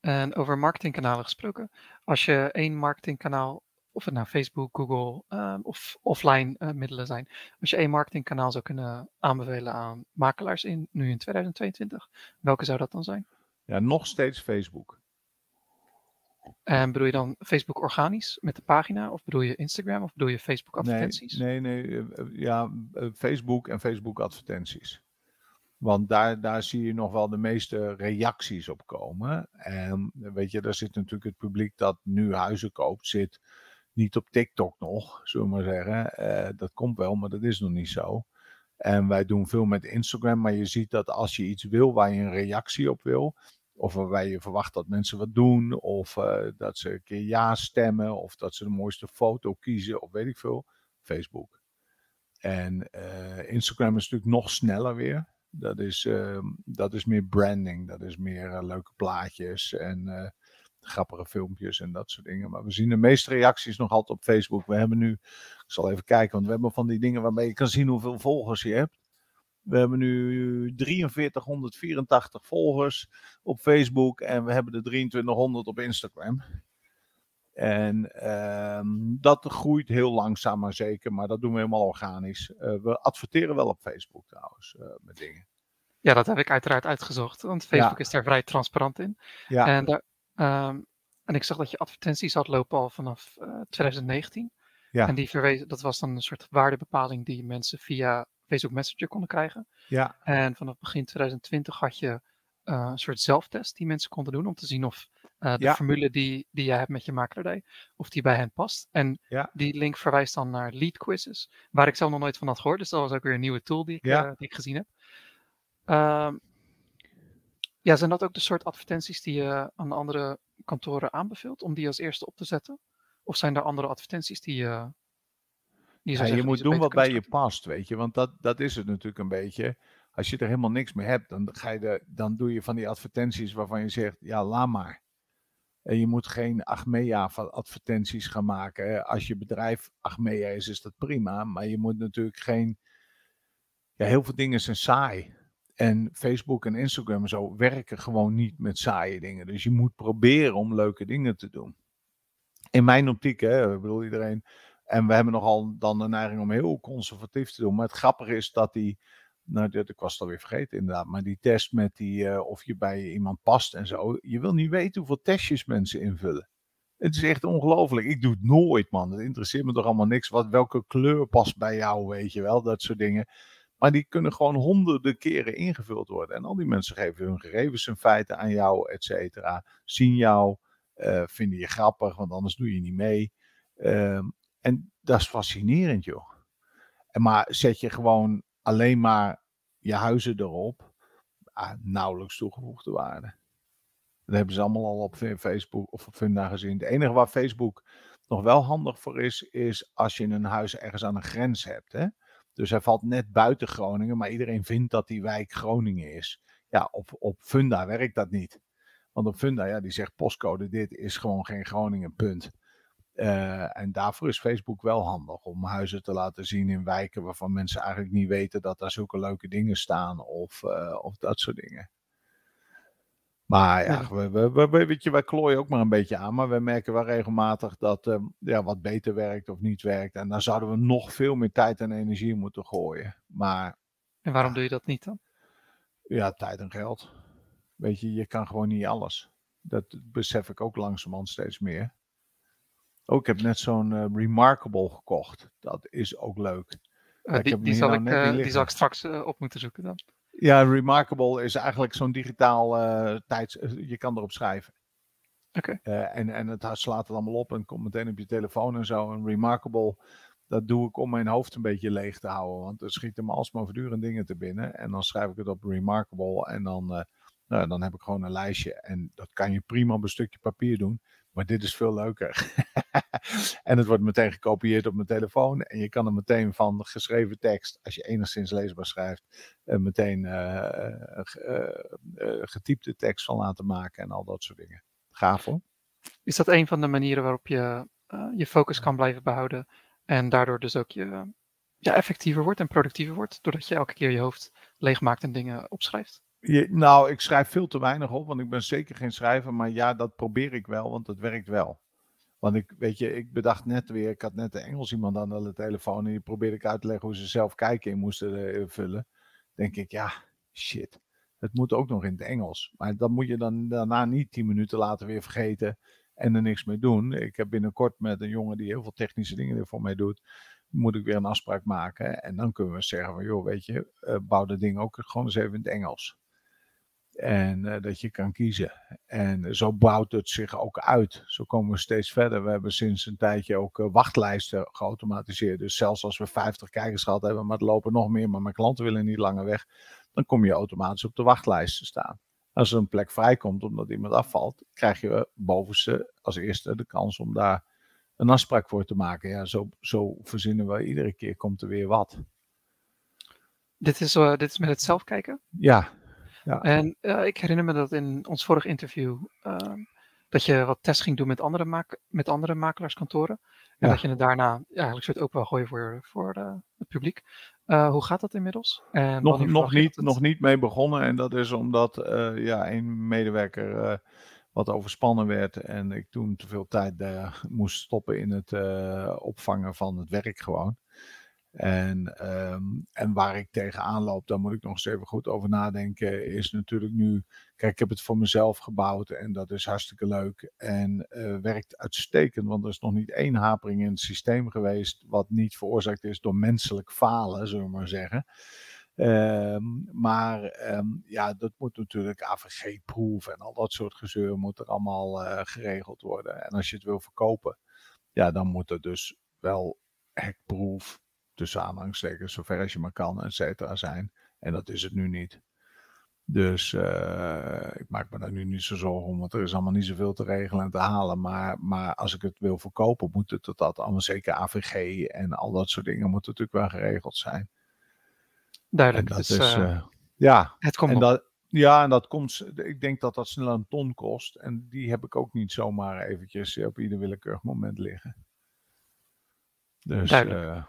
En over marketingkanalen gesproken, als je één marketingkanaal of het nou Facebook, Google um, of offline uh, middelen zijn. Als je één marketingkanaal zou kunnen aanbevelen aan makelaars in nu in 2022, welke zou dat dan zijn? Ja, nog steeds Facebook. En bedoel je dan Facebook organisch met de pagina? Of bedoel je Instagram? Of bedoel je Facebook advertenties? Nee, nee, nee eh, eh, ja, Facebook en Facebook advertenties. Want daar, daar zie je nog wel de meeste reacties op komen. En weet je, daar zit natuurlijk het publiek dat nu huizen koopt, zit niet op TikTok nog, zullen we maar zeggen. Uh, dat komt wel, maar dat is nog niet zo. En wij doen veel met Instagram, maar je ziet dat als je iets wil waar je een reactie op wil, Of waarbij je verwacht dat mensen wat doen. Of eh, dat ze een keer ja stemmen. Of dat ze de mooiste foto kiezen. Of weet ik veel. Facebook. En uh, Instagram is natuurlijk nog sneller weer. Dat is, uh, dat is meer branding. Dat is meer leuke plaatjes en grappige filmpjes en dat soort dingen. Maar we zien de meeste reacties nog altijd op Facebook. We hebben nu, ik zal even kijken, want we hebben van die dingen waarmee je kan zien hoeveel volgers je hebt. We hebben nu 4384 volgers op Facebook en we hebben de 2300 op Instagram. En ehm, dat groeit heel langzaam maar zeker, maar dat doen we helemaal organisch. Uh, we adverteren wel op Facebook trouwens uh, met dingen. Ja, dat heb ik uiteraard uitgezocht, want Facebook ja. is daar vrij transparant in. Ja. En, daar, um, en ik zag dat je advertenties had lopen al vanaf uh, 2019. Ja. En die verwezen, dat was dan een soort waardebepaling die mensen via Facebook Messenger konden krijgen. Ja. En vanaf begin 2020 had je uh, een soort zelftest die mensen konden doen om te zien of uh, de ja. formule die, die jij hebt met je makelaardij, of die bij hen past. En ja. die link verwijst dan naar lead quizzes, waar ik zelf nog nooit van had gehoord. Dus dat was ook weer een nieuwe tool die ik, ja. uh, die ik gezien heb. Um, ja, zijn dat ook de soort advertenties die je aan andere kantoren aanbeveelt om die als eerste op te zetten? Of zijn er andere advertenties die je. Die je, ja, je moet doen wat bij je past, weet je. Want dat, dat is het natuurlijk een beetje als je er helemaal niks meer hebt, dan, ga je de, dan doe je van die advertenties waarvan je zegt, ja, laat maar. En je moet geen Achmea van advertenties gaan maken. Als je bedrijf Achmea is, is dat prima. Maar je moet natuurlijk geen. Ja, heel veel dingen zijn saai. En Facebook en Instagram en zo werken gewoon niet met saaie dingen. Dus je moet proberen om leuke dingen te doen. In mijn optiek, hè, ik bedoel iedereen. En we hebben nogal dan de neiging om heel conservatief te doen. Maar het grappige is dat die nou, dat, ik was het alweer vergeten inderdaad. Maar die test met die, uh, of je bij iemand past en zo. Je wil niet weten hoeveel testjes mensen invullen. Het is echt ongelooflijk. Ik doe het nooit, man. Het interesseert me toch allemaal niks. Wat, welke kleur past bij jou, weet je wel. Dat soort dingen. Maar die kunnen gewoon honderden keren ingevuld worden. En al die mensen geven hun gegevens in feite aan jou, et cetera. Zien jou, uh, vinden je grappig, want anders doe je niet mee. Uh, en dat is fascinerend, joh. En maar zet je gewoon alleen maar je huizen erop, ah, nauwelijks toegevoegde waarde. Dat hebben ze allemaal al op Facebook of op Funda gezien. Het enige waar Facebook nog wel handig voor is, is als je een huis ergens aan een grens hebt. Hè? Dus hij valt net buiten Groningen, maar iedereen vindt dat die wijk Groningen is. Ja, op, op Funda werkt dat niet. Want op Funda, ja, die zegt postcode dit is gewoon geen Groningen, punt. Uh, en daarvoor is Facebook wel handig om huizen te laten zien in wijken waarvan mensen eigenlijk niet weten dat daar zulke leuke dingen staan of, uh, of dat soort dingen. Maar ja. We, we, we, weet je, wij klooien ook maar een beetje aan, maar we merken wel regelmatig dat uh, ja, wat beter werkt of niet werkt. En dan zouden we nog veel meer tijd en energie moeten gooien. Maar, en waarom doe je dat niet dan? Ja, tijd en geld. Weet je, je kan gewoon niet alles. Dat besef ik ook langzamerhand steeds meer. Oh, ik heb net zo'n uh, Remarkable gekocht. Dat is ook leuk. Uh, die, die, zal nou ik, uh, die zal ik straks op moeten zoeken dan. Ja, Remarkable is eigenlijk zo'n digitaal tijds... je kan erop schrijven. Oké. Okay. en, en het slaat het allemaal op en komt meteen op je telefoon en zo. En Remarkable, dat doe ik om mijn hoofd een beetje leeg te houden. Want er schieten me alsmaar voortdurend dingen te binnen. En dan schrijf ik het op Remarkable en dan, nou, dan heb ik gewoon een lijstje. En dat kan je prima op een stukje papier doen. Maar dit is veel leuker. en het wordt meteen gekopieerd op mijn telefoon. En je kan er meteen van geschreven tekst, als je enigszins leesbaar schrijft, uh, meteen uh, uh, getypte tekst van laten maken en al dat soort dingen. Gaaf hoor. Is dat een van de manieren waarop je je focus kan blijven behouden en daardoor dus ook je ja, effectiever wordt en productiever wordt, doordat je elke keer je hoofd leegmaakt en dingen opschrijft? Nou, ik schrijf veel te weinig op, want ik ben zeker geen schrijver. Maar ja, dat probeer ik wel, want het werkt wel. Want ik, weet je, ik bedacht net weer, ik had net een Engels iemand aan de telefoon en die probeerde ik uit te leggen hoe ze zelf kijken in moesten uh, vullen. Denk ik, ja, shit. Het moet ook nog in het Engels. Maar dat moet je dan daarna niet tien minuten later weer vergeten en er niks mee doen. Ik heb binnenkort met een jongen die heel veel technische dingen voor mij doet, moet ik weer een afspraak maken. En dan kunnen we zeggen van, joh, weet je, uh, bouw dat ding ook gewoon eens even in het Engels. En uh, dat je kan kiezen. En zo bouwt het zich ook uit. Zo komen we steeds verder. We hebben sinds een tijdje ook uh, wachtlijsten geautomatiseerd. Dus zelfs als we 50 kijkers gehad hebben, maar het lopen nog meer, maar mijn klanten willen niet langer weg, dan kom je automatisch op de wachtlijst te staan. Als er een plek vrijkomt omdat iemand afvalt, krijg je bovenste als eerste de kans om daar een afspraak voor te maken. Ja, zo, zo verzinnen we iedere keer, komt er weer wat. Dit is, uh, dit is met het zelfkijken? Ja. Ja. En uh, ik herinner me dat in ons vorige interview uh, dat je wat tests ging doen met andere, maak met andere makelaarskantoren. En ja. dat je het daarna ja, eigenlijk soort ook wel gooien voor, voor het publiek. hoe gaat dat inmiddels? En nog nog, niet, nog niet mee begonnen. En dat is omdat ja, een medewerker wat overspannen werd en ik toen te veel tijd moest stoppen in het opvangen van het werk gewoon. En, um, en waar ik tegenaan loop, daar moet ik nog eens even goed over nadenken, is natuurlijk nu, kijk, ik heb het voor mezelf gebouwd en dat is hartstikke leuk en uh, werkt uitstekend, want er is nog niet één hapering in het systeem geweest wat niet veroorzaakt is door menselijk falen, zullen we maar zeggen. Um, maar um, ja, dat moet natuurlijk AVG-proef en al dat soort gezeur moet er allemaal uh, geregeld worden. En als je het wil verkopen, ja, dan moet er dus wel hekproef, tussen aanhalingstekens, zover als je maar kan, et cetera, zijn. En dat is het nu niet. Dus uh, ik maak me daar nu niet zo zorgen om, want er is allemaal niet zoveel te regelen en te halen. Maar, maar als ik het wil verkopen, moet het dat allemaal zeker AVG en al dat soort dingen moet natuurlijk wel geregeld zijn. Duidelijk. dat dus, is, uh, ja, het komt en dat, ja, en dat komt, ik denk dat dat snel een ton kost. En die heb ik ook niet zomaar eventjes op ieder willekeurig moment liggen. Dus uh, ja.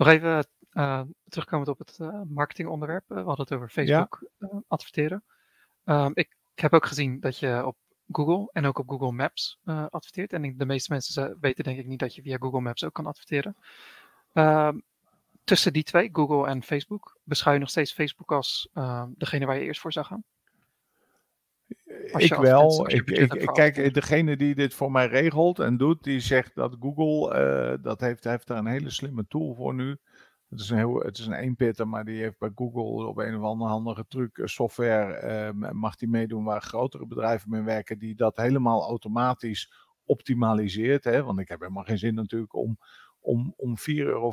Nog even uh, terugkomend op het uh, marketingonderwerp. we hadden het over Facebook ja. adverteren. Um, ik, ik, heb ook gezien dat je op Google en ook op Google Maps adverteert. En de meeste mensen weten denk ik niet dat je via Google Maps ook kan adverteren. Um, tussen die twee, Google en Facebook, beschouw je nog steeds Facebook als uh, degene waar je eerst voor zou gaan? Ik wel. Ik, ik, kijk, degene die dit voor mij regelt en doet, die zegt dat Google, uh, dat heeft, heeft daar een hele slimme tool voor nu. Het is een, heel, het is een eenpitter, maar die heeft bij Google op een of andere handige truc eh, software, uh, mag die meedoen waar grotere bedrijven mee werken, die dat helemaal automatisch optimaliseert. Hè? Want ik heb helemaal geen zin natuurlijk om, om, om 4,50 euro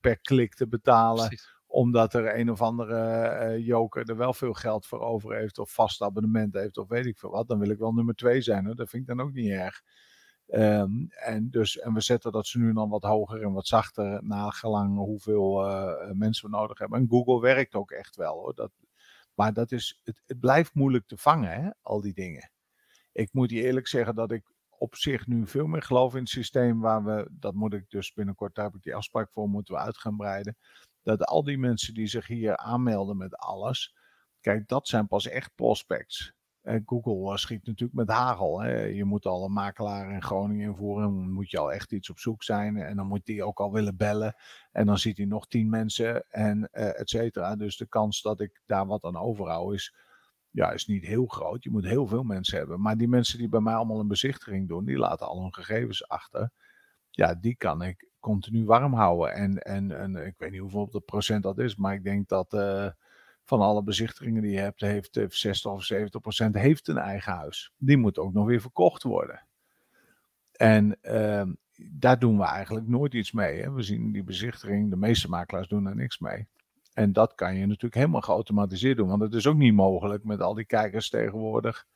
per klik te betalen. Precies. Omdat er een of andere uh, joker er wel veel geld voor over heeft. Of vast abonnement heeft of weet ik veel wat. Dan wil ik wel nummer 2 zijn. Dat vind ik dan ook niet erg. Um, en, dus, en we zetten dat ze nu dan wat hoger en wat zachter. Nagelang hoeveel uh, mensen we nodig hebben. En Google werkt ook echt wel hoor. Dat, maar dat is, het, het blijft moeilijk te vangen, hè, al die dingen. Ik moet je eerlijk zeggen dat ik op zich nu veel meer geloof in het systeem waar we, dat moet ik dus binnenkort, daar heb ik die afspraak voor, moeten we uit gaan breiden. Dat al die mensen die zich hier aanmelden met alles, kijk, dat zijn pas echt prospects. En Google schiet natuurlijk met hagel. Hè. Je moet al een makelaar in Groningen invoeren. Dan moet je al echt iets op zoek zijn. En dan moet die ook al willen bellen. En dan ziet hij nog tien mensen en uh, et cetera. Dus de kans dat ik daar wat aan overhoud is ja, is niet heel groot. Je moet heel veel mensen hebben. Maar die mensen die bij mij allemaal een bezichtiging doen, die laten al hun gegevens achter. Ja, die kan ik continu warm houden. En, en, en ik weet niet hoeveel de procent dat is, maar ik denk dat uh, van alle bezichtigingen die je hebt, heeft 60 of 70 procent heeft een eigen huis. Die moet ook nog weer verkocht worden. En uh, daar doen we eigenlijk nooit iets mee. Hè. We zien die bezichtiging, de meeste makelaars doen er niks mee. En dat kan je natuurlijk helemaal geautomatiseerd doen. Want het is ook niet mogelijk met al die kijkers tegenwoordig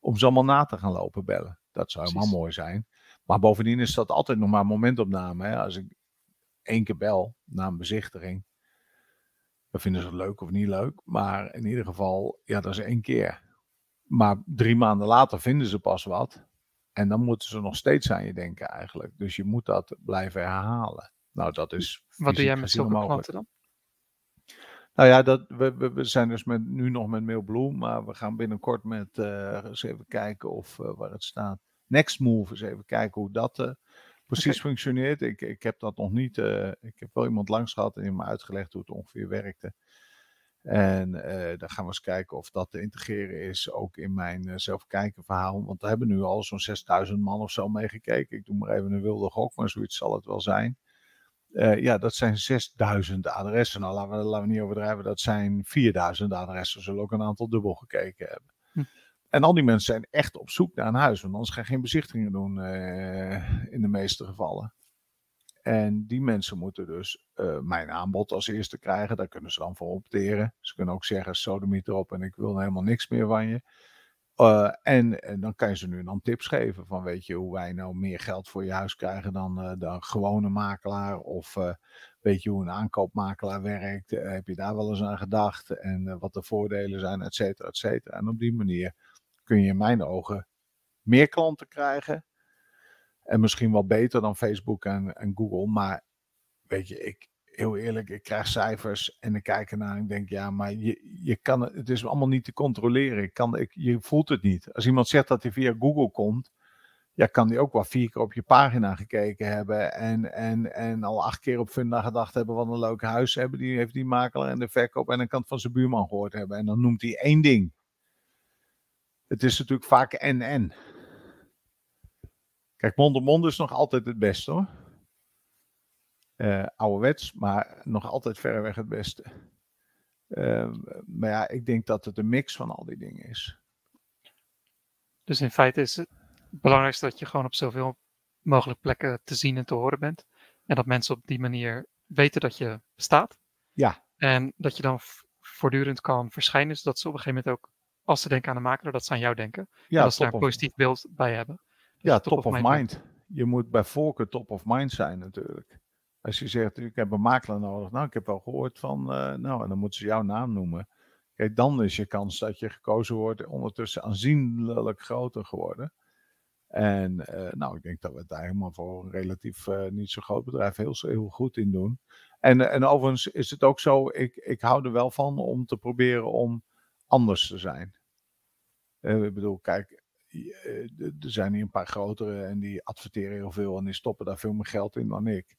om ze allemaal na te gaan lopen bellen. Dat zou helemaal mooi zijn. Maar bovendien is dat altijd nog maar momentopname. Hè? Als ik één keer bel na een bezichtiging. Dan vinden ze het leuk of niet leuk. Maar in ieder geval, ja, dat is één keer. Maar drie maanden later vinden ze pas wat. En dan moeten ze nog steeds aan je denken eigenlijk. Dus je moet dat blijven herhalen. Nou, dat is. Wat doe jij met zulke klanten dan? Nou ja, dat, we, we, we, zijn dus met, nu nog met Mailblue, maar we gaan binnenkort met uh, eens even kijken of uh, waar het staat. Nextmove eens even kijken hoe dat uh, precies okay. functioneert. Ik, ik heb dat nog niet. ik heb wel iemand langs gehad en die me uitgelegd hoe het ongeveer werkte. En dan gaan we eens kijken of dat te integreren is ook in mijn zelfkijken verhaal. Want we hebben nu al zo'n 6000 man of zo meegekeken. Ik doe maar even een wilde gok, maar zoiets zal het wel zijn. Uh, ja, dat zijn 6000 adressen. Nou, laten we, laten we niet overdrijven, dat zijn 4000 adressen. We zullen ook een aantal dubbel gekeken hebben. Hm. En al die mensen zijn echt op zoek naar een huis, want anders ga je geen bezichtigingen doen uh, in de meeste gevallen. En die mensen moeten dus uh, mijn aanbod als eerste krijgen. Daar kunnen ze dan voor opteren. Ze kunnen ook zeggen, sodemiet erop en ik wil helemaal niks meer van je. Uh, en, dan kan je ze nu dan tips geven van weet je hoe wij nou meer geld voor je huis krijgen dan uh, de gewone makelaar of weet je hoe een aankoopmakelaar werkt, heb je daar wel eens aan gedacht en wat de voordelen zijn, et cetera, et cetera. En op die manier kun je in mijn ogen meer klanten krijgen en misschien wel beter dan Facebook en, en Google, maar weet je, ik, heel eerlijk, ik krijg cijfers en ik kijk ernaar en ik denk, ja, maar je, je kan het, is allemaal niet te controleren. Ik kan, ik, je voelt het niet. Als iemand zegt dat hij via Google komt, ja, kan die ook wel vier keer op je pagina gekeken hebben en, en, en al acht keer op Funda gedacht hebben wat een leuk huis hebben. Die heeft die makelaar en de verkoop en dan kan het van zijn buurman gehoord hebben. En dan noemt hij één ding. Het is natuurlijk vaak en-en. Kijk, mond-op-mond is nog altijd het beste hoor uh, ouderwets, maar nog altijd verreweg het beste. Uh, maar ja, ik denk dat het een mix van al die dingen is. Dus in feite is het belangrijkste dat je gewoon op zoveel mogelijk plekken te zien en te horen bent. En dat mensen op die manier weten dat je bestaat. Ja. En dat je dan voortdurend kan verschijnen, zodat ze op een gegeven moment ook, als ze denken aan de makelaar, dat ze aan jou denken. Ja, en dat ze daar een positief beeld bij hebben. Dus ja, top, of, mind. mind. Je moet bij voorkeur top of mind zijn natuurlijk. Als je zegt, ik heb een makelaar nodig. Nou, ik heb wel gehoord van, uh, nou, en dan moeten ze jouw naam noemen. Kijk, dan is je kans dat je gekozen wordt ondertussen aanzienlijk groter geworden. En uh, nou, ik denk dat we het daar helemaal voor een relatief uh, niet zo groot bedrijf heel, heel goed in doen. En, en overigens is het ook zo, ik, ik hou er wel van om te proberen om anders te zijn. ik bedoel, kijk, er zijn hier een paar grotere en die adverteren heel veel en die stoppen daar veel meer geld in dan ik.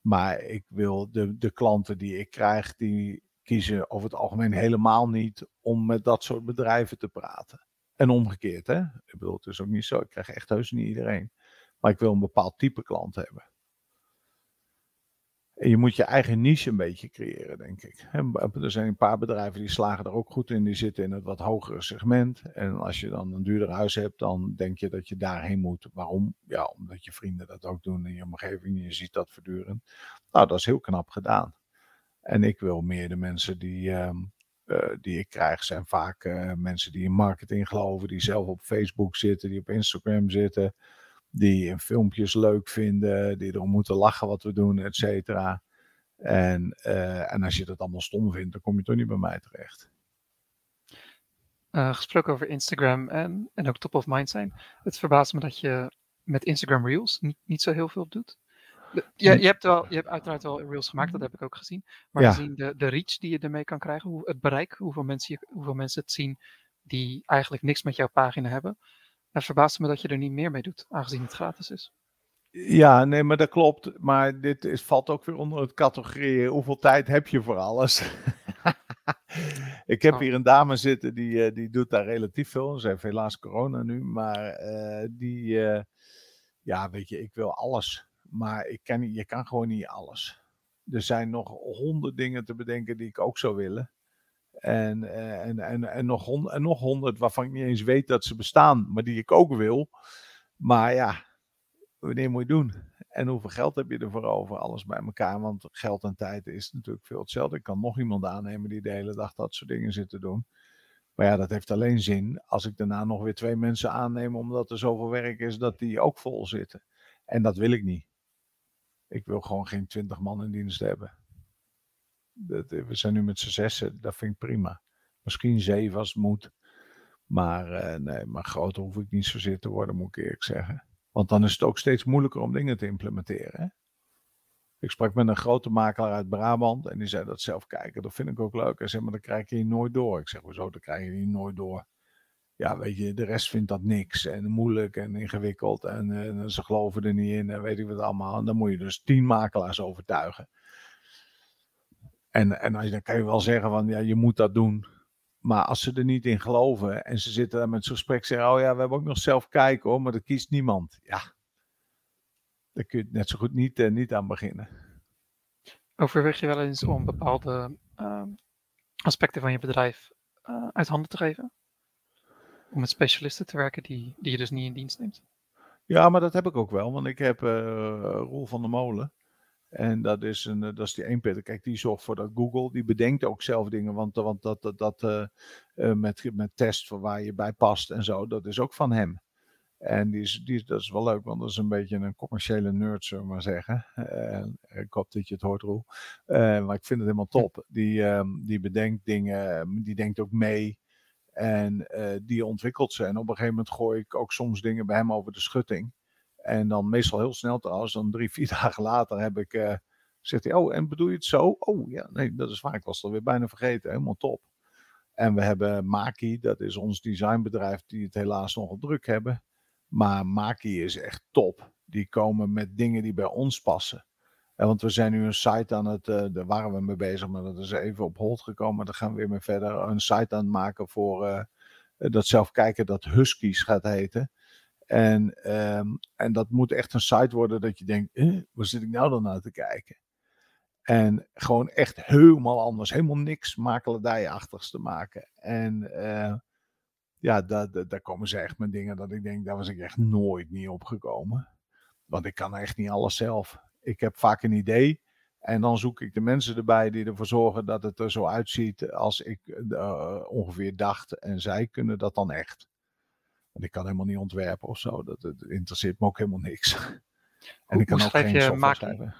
Maar ik wil de, de klanten die ik krijg, die kiezen over het algemeen helemaal niet om met dat soort bedrijven te praten. En omgekeerd, hè? Ik bedoel, het is ook niet zo. Ik krijg echt heus niet iedereen. Maar ik wil een bepaald type klant hebben. Je moet je eigen niche een beetje creëren, denk ik. Er zijn een paar bedrijven die slagen er ook goed in. Die zitten in het wat hogere segment. En als je dan een duurder huis hebt, dan denk je dat je daarheen moet. Waarom? Ja, omdat je vrienden dat ook doen in je omgeving. Je ziet dat voortdurend. Nou, dat is heel knap gedaan. En ik wil meer de mensen die, uh, uh, die ik krijg, zijn vaak uh, mensen die in marketing geloven. Die zelf op Facebook zitten, die op Instagram zitten die filmpjes leuk vinden, die erom moeten lachen wat we doen, et cetera. En, uh, en als je dat allemaal stom vindt, dan kom je toch niet bij mij terecht. Uh, gesproken over Instagram en, en ook top of mind zijn. Het verbaast me dat je met Instagram Reels niet, niet zo heel veel doet. Je, je, hebt wel, je hebt uiteraard wel Reels gemaakt, dat heb ik ook gezien. Maar ja. gezien de, de reach die je ermee kan krijgen, hoe, het bereik, hoeveel mensen, hoeveel mensen het zien die eigenlijk niks met jouw pagina hebben, het verbaast me dat je er niet meer mee doet, aangezien het gratis is. Ja, nee, maar dat klopt. Maar dit is, valt ook weer onder het categorie. Hoeveel tijd heb je voor alles? ik heb oh. hier een dame zitten die, uh, die doet daar relatief veel. Ze heeft helaas corona nu. Maar uh, die, uh, ja, weet je, ik wil alles. Maar ik kan, je kan gewoon niet alles. Er zijn nog honderd dingen te bedenken die ik ook zou willen. En, eh, en, en, en, nog nog honderd waarvan ik niet eens weet dat ze bestaan, maar die ik ook wil. Maar ja, wanneer moet je doen? En hoeveel geld heb je ervoor over? Alles bij elkaar. Want geld en tijd is natuurlijk veel hetzelfde. Ik kan nog iemand aannemen die de hele dag dat soort dingen zit te doen. Maar ja, dat heeft alleen zin als ik daarna nog weer twee mensen aanneem, omdat er zoveel werk is dat die ook vol zitten. En dat wil ik niet. Ik wil gewoon geen twintig man in dienst hebben. Dat, we zijn nu met z'n zessen, dat vind ik prima. Misschien zeven als het moet. Maar, uh, nee, maar groter hoef ik niet zozeer te worden, moet ik eerlijk zeggen. Want dan is het ook steeds moeilijker om dingen te implementeren. Hè? Ik sprak met een grote makelaar uit Brabant en die zei dat zelf kijken. Dat vind ik ook leuk. Hij zei, maar dan krijg je hier nooit door. Ik zeg, hoezo, dan krijg je hier nooit door. Ja, weet je, de rest vindt dat niks en moeilijk en ingewikkeld en, en ze geloven er niet in en weet ik wat allemaal. En dan moet je dus tien makelaars overtuigen. En, en als, dan kan je wel zeggen van ja, je moet dat doen. Maar als ze er niet in geloven en ze zitten daar met zo'n gesprek zeggen, oh ja, we hebben ook nog zelf kijken hoor, maar dat kiest niemand. Ja, daar kun je net zo goed niet, uh, niet aan beginnen. Overweeg je wel eens om bepaalde uh, aspecten van je bedrijf uh, uit handen te geven? Om met specialisten te werken die, die je dus niet in dienst neemt? Ja, maar dat heb ik ook wel, want ik heb uh, Roel van der Molen. En dat is, een, dat is die één Peter. Kijk, die zorgt voor dat Google. Die bedenkt ook zelf dingen. Want, want dat, dat, dat met, met test voor waar je bij past en zo, dat is ook van hem. En die is, die, dat is wel leuk, want dat is een beetje een commerciële nerd, zullen we maar zeggen. Uh, ik hoop dat je het hoort, Roel. Maar ik vind het helemaal top. Die, um, die bedenkt dingen, die denkt ook mee. En die ontwikkelt ze. En op een gegeven moment gooi ik ook soms dingen bij hem over de schutting. En dan meestal heel snel trouwens, dan drie, vier dagen later heb ik, zegt hij, oh, en bedoel je het zo? Oh ja, nee, dat is waar. Ik was het alweer bijna vergeten. Helemaal top. En we hebben Maki, dat is ons designbedrijf die het helaas nogal druk hebben. Maar Maki is echt top. Die komen met dingen die bij ons passen. En want we zijn nu een site aan het, uh, daar waren we mee bezig, maar dat is even op hold gekomen. Daar gaan we weer mee verder. Een site aan het maken voor uh, dat zelf kijken dat Huskies gaat heten. En, um, en dat moet echt een site worden dat je denkt, eh, waar zit ik nou dan naar te kijken? En gewoon echt helemaal anders, helemaal niks makelaardijachtigs te maken. En uh, ja, daar, daar komen ze echt met dingen dat ik denk, daar was ik echt nooit niet op gekomen. Want ik kan echt niet alles zelf. Ik heb vaak een idee en dan zoek ik de mensen erbij die ervoor zorgen dat het er zo uitziet als ik uh, ongeveer dacht. En zij kunnen dat dan echt. Want ik kan helemaal niet ontwerpen of zo. Dat, dat interesseert me ook helemaal niks. en ik kan ook geen software schrijven.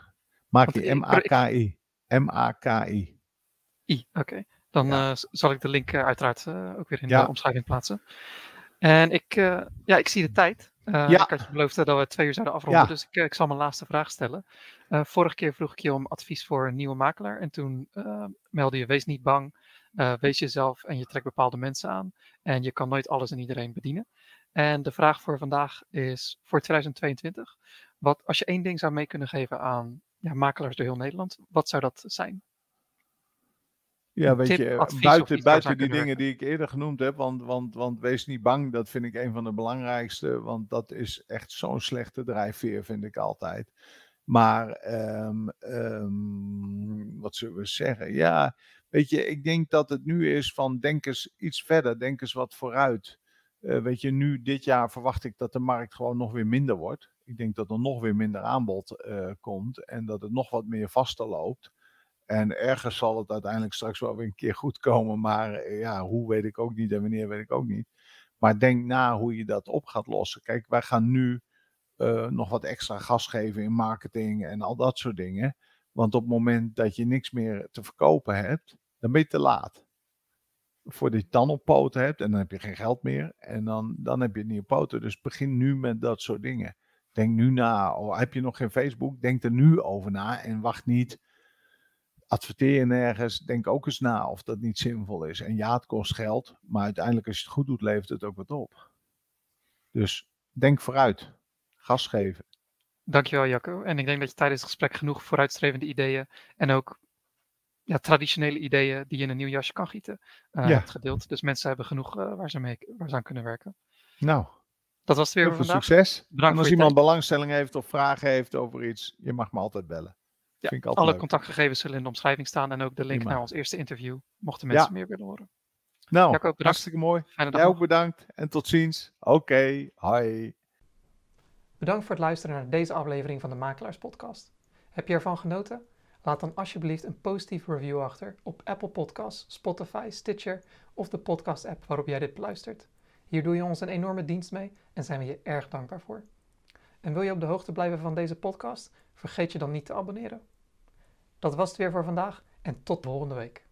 Maki, M-A-K-I. M-A-K-I. I, oké. Dan uh, zal ik de link uh, uiteraard uh, ook weer in ja. de omschrijving plaatsen. En ik, ja, ik zie de tijd. ja. Ik had je beloofd dat we twee uur zouden afronden, ja. dus ik, ik zal mijn laatste vraag stellen. vorige keer vroeg ik je om advies voor een nieuwe makelaar. En toen meldde je, wees niet bang, wees jezelf en je trekt bepaalde mensen aan. En je kan nooit alles en iedereen bedienen. En de vraag voor vandaag is voor 2022. Wat, als je één ding zou mee kunnen geven aan ja, makelaars door heel Nederland, wat zou dat zijn? Ja, weet je, buiten, buiten die dingen die ik eerder genoemd heb, want, want, want wees niet bang, dat vind ik een van de belangrijkste, want dat is echt zo'n slechte drijfveer, vind ik altijd. Maar um, um, wat zullen we zeggen? Ja, weet je, ik denk dat het nu is van denk eens iets verder, denk eens wat vooruit. Uh, weet je, nu dit jaar verwacht ik dat de markt gewoon nog weer minder wordt. Ik denk dat er nog weer minder aanbod uh, komt en dat het nog wat meer vaster loopt. En ergens zal het uiteindelijk straks wel weer een keer goed komen. Maar eh, ja, hoe weet ik ook niet en wanneer weet ik ook niet. Maar denk na hoe je dat op gaat lossen. Kijk, wij gaan nu uh, nog wat extra gas geven in marketing en al dat soort dingen. Want op het moment dat je niks meer te verkopen hebt, dan ben je te laat. Voordat je dan op poten hebt en dan heb je geen geld meer. En dan, dan heb je het niet op poten. Dus begin nu met dat soort dingen. Denk nu na. Oh, heb je nog geen Facebook? Denk er nu over na en wacht niet adverteer je nergens, denk ook eens na of dat niet zinvol is. En ja, het kost geld, maar uiteindelijk als je het goed doet, levert het ook wat op. Dus denk vooruit. Gas geven. Dankjewel Jacco. En ik denk dat je tijdens het gesprek genoeg vooruitstrevende ideeën en ook ja, traditionele ideeën die je in een nieuw jasje kan gieten uh, ja. hebt gedeeld. Dus mensen hebben genoeg uh, waar, ze mee, waar ze aan kunnen werken. Nou, dat was het weer voor vandaag. succes. Bedankt en als iemand tijd. belangstelling heeft of vragen heeft over iets, je mag me altijd bellen. Ja, alle leuk. contactgegevens zullen in de omschrijving staan en ook de link Prima. naar ons eerste interview, mochten mensen ja. meer willen horen. Nou, Jacob, bedankt. hartstikke mooi. Jij ook bedankt en tot ziens. Oké, okay. hi. Bedankt voor het luisteren naar deze aflevering van de Makelaars Podcast. Heb je ervan genoten? Laat dan alsjeblieft een positieve review achter op Apple Podcasts, Spotify, Stitcher of de podcast-app waarop jij dit beluistert. Hier doe je ons een enorme dienst mee en zijn we je erg dankbaar voor. En wil je op de hoogte blijven van deze podcast? Vergeet je dan niet te abonneren. Dat was het weer voor vandaag en tot volgende week.